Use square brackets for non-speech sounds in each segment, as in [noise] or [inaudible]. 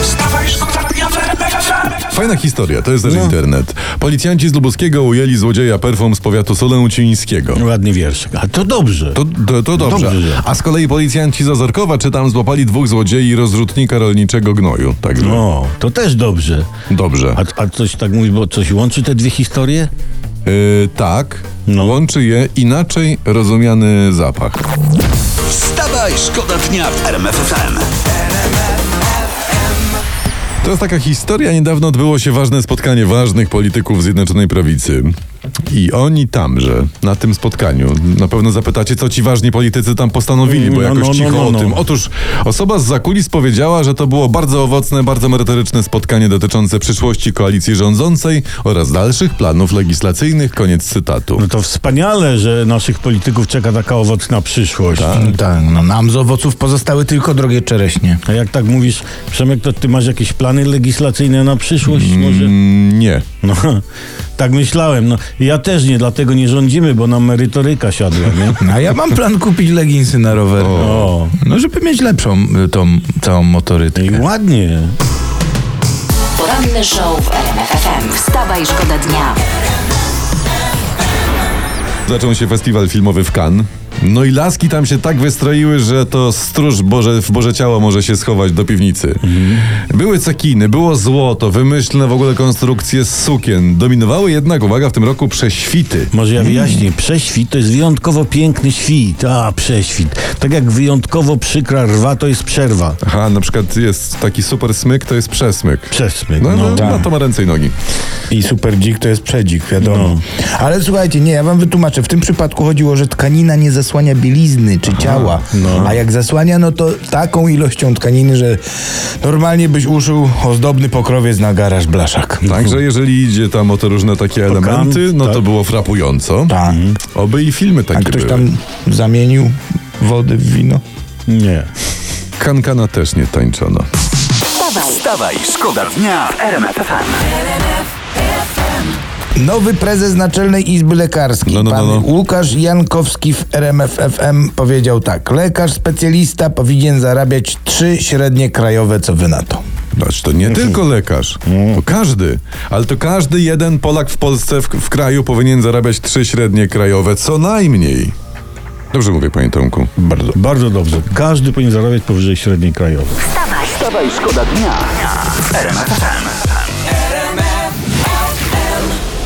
FM. Wstawaj, szkoda dnia w RMF FM. Fajna historia, to jest też internet. Policjanci z Lubuskiego ujęli złodzieja perfum z powiatu solęcińskiego. Ładny wiersz. A to dobrze. To, to, to dobrze. Dobrze. A z kolei policjanci z Ozorkowa czy tam złapali dwóch złodziei rozrzutnika rolniczego gnoju. Także No, to też dobrze. dobrze. A, a coś tak mówisz, bo coś łączy te dwie historie? Yy, tak, No. łączy je inaczej rozumiany zapach. Wstawaj, szkoda dnia w RMF Jest taka historia. Niedawno odbyło się ważne spotkanie ważnych polityków Zjednoczonej Prawicy. I oni tamże, na tym spotkaniu, na pewno zapytacie, co ci ważni politycy tam postanowili, bo No, jakoś no, no, cicho no, o no. tym. Otóż osoba z zakulis powiedziała, że to było bardzo owocne, bardzo merytoryczne spotkanie dotyczące przyszłości koalicji rządzącej oraz dalszych planów legislacyjnych. Koniec cytatu. No to wspaniale, że naszych polityków czeka taka owocna przyszłość. No tak, no nam z owoców pozostały tylko drogie czereśnie. A jak tak mówisz, Przemek, to ty masz jakieś plany legislacyjne na przyszłość może? Mm, nie. No, [laughs] tak myślałem. No, ja też nie, dlatego nie rządzimy, bo nam merytoryka siadła, nie? [laughs] A ja mam plan kupić leginsy na rower. O, No, żeby mieć lepszą y, tą całą motorykę. i ładnie. Poranny show w RMF FM. Wstawaj, szkoda dnia. Zaczął się festiwal filmowy w Cannes. No i laski tam się tak wystroiły, że to stróż Boże, w Boże Ciało może się schować do piwnicy. Były cekiny, było złoto, wymyślne w ogóle konstrukcje z sukien. Dominowały jednak, uwaga, w tym roku prześwity. Może ja wyjaśnię. Prześwit to jest wyjątkowo piękny świt. A, prześwit. Tak jak wyjątkowo przykra rwa to jest przerwa. Aha, na przykład jest taki super smyk, to jest przesmyk. Przesmyk. No, no, No, no to ma ręce i nogi. I super dzik to jest przedzik, wiadomo. No. Ale słuchajcie, nie, ja wam wytłumaczę. W tym przypadku chodziło, że tkanina nie zasłania bielizny czy ciała. A jak zasłania, no to taką ilością tkaniny, że normalnie byś uszył ozdobny pokrowiec na garaż blaszak. Także jeżeli idzie tam o te różne takie elementy, no to tak. było frapująco. Tak. Oby i filmy A takie ktoś były. tam zamienił wody w wino? Nie. Kankana też nie tańczono. Wstawaj, Wstawaj, szkoda dnia w RMF FM. Nowy prezes Naczelnej Izby Lekarskiej, No, no, no, pan no. Łukasz Jankowski w RMF FM powiedział tak. Lekarz specjalista powinien zarabiać trzy średnie krajowe, co wy na to? Znaczy, to nie tylko lekarz, to każdy, ale to każdy jeden Polak w Polsce, w, w kraju powinien zarabiać trzy średnie krajowe, co najmniej. Dobrze mówię, panie Tomku. Bardzo. Bardzo dobrze. Każdy powinien zarabiać powyżej średniej krajowej. Wstawaj, szkoda dnia FM.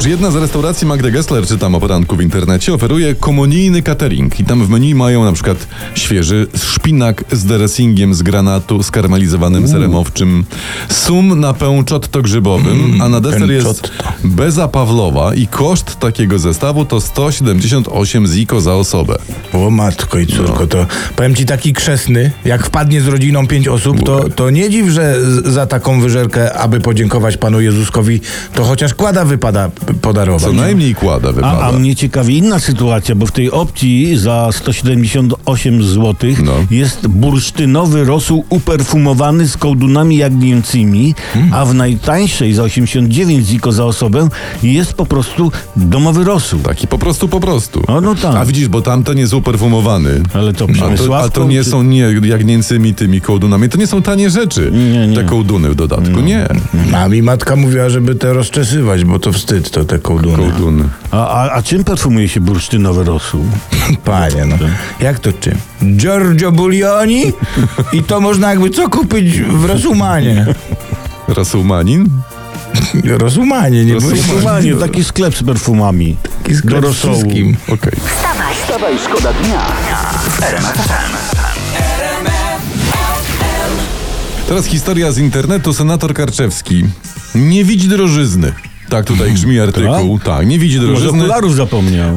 Że jedna z restauracji Magdy Gessler, czytam o poranku w internecie, oferuje komunijny catering. I tam w menu mają na przykład świeży szpinak z dressingiem z granatu skarmelizowanym serem owczym, sum na pęczotto grzybowym, a na deser jest beza pawlowa i koszt takiego zestawu to 178 ziko za osobę. O matko i córko, to powiem ci taki krzesny, jak wpadnie z rodziną pięć osób, to, to nie dziw, że z, za taką wyżerkę, aby podziękować Panu Jezuskowi, to chociaż kłada wypada podarować. Co najmniej kłada wypada. A, a mnie ciekawi inna sytuacja, bo w tej opcji za 178 zł No. jest bursztynowy rosół uperfumowany z kołdunami jagnięcymi, a w najtańszej za 89 ziko za osobę jest po prostu domowy rosół. Taki po prostu, po prostu. O, no tak. A widzisz, bo tamten jest uperfumowany. Ale to A to, a Przemysławką, to nie czy- są nie jagnięcymi tymi kołdunami. To nie są tanie rzeczy. Nie, nie. Te kołduny w dodatku. Nie. A mi matka mówiła, żeby te rozczesywać, bo to wstyd, to te kołduny. Kołduny. A, a, a czym perfumuje się bursztynowy rosół? [laughs] Panie, no. Jak to czym? Giorgio Buglioni? I to można jakby co kupić w Rosumanie. [laughs] Rasulmanin? Rosumanie, nie Rosumanie. Taki sklep z perfumami. Taki sklep Do z rosołu. wszystkim. Okej. wstawaj, Wstawaj, szkoda dnia. Teraz historia z internetu. Senator Karczewski nie widzi drożyzny. Tak tutaj grzmi artykuł. Tak, nie widzi Może drożyzny. okularów zapomniał.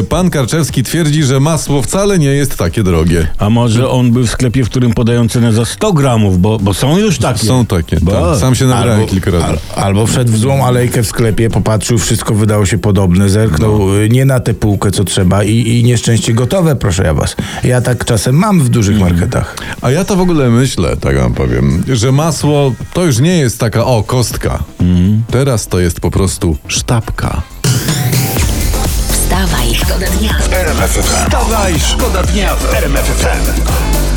E, pan Karczewski twierdzi, że masło wcale nie jest takie drogie. A może on był w sklepie, w którym podają cenę za 100 gramów, bo, bo są już takie. Są takie. Ba. Tak. Sam się nabrałem Albo, kilka razy. al, albo wszedł w złą alejkę w sklepie, popatrzył, wszystko wydało się podobne, zerknął No. y, nie na tę półkę, co trzeba i, i nieszczęście gotowe, proszę ja was. Ja tak czasem mam w dużych Mm. marketach. A ja to w ogóle myślę, tak wam powiem, że masło to już nie jest taka, o, kostka. Teraz to jest jest po prostu sztabka. Wstawaj, szkoda dnia. Wstawaj, szkoda dnia w RMF FM.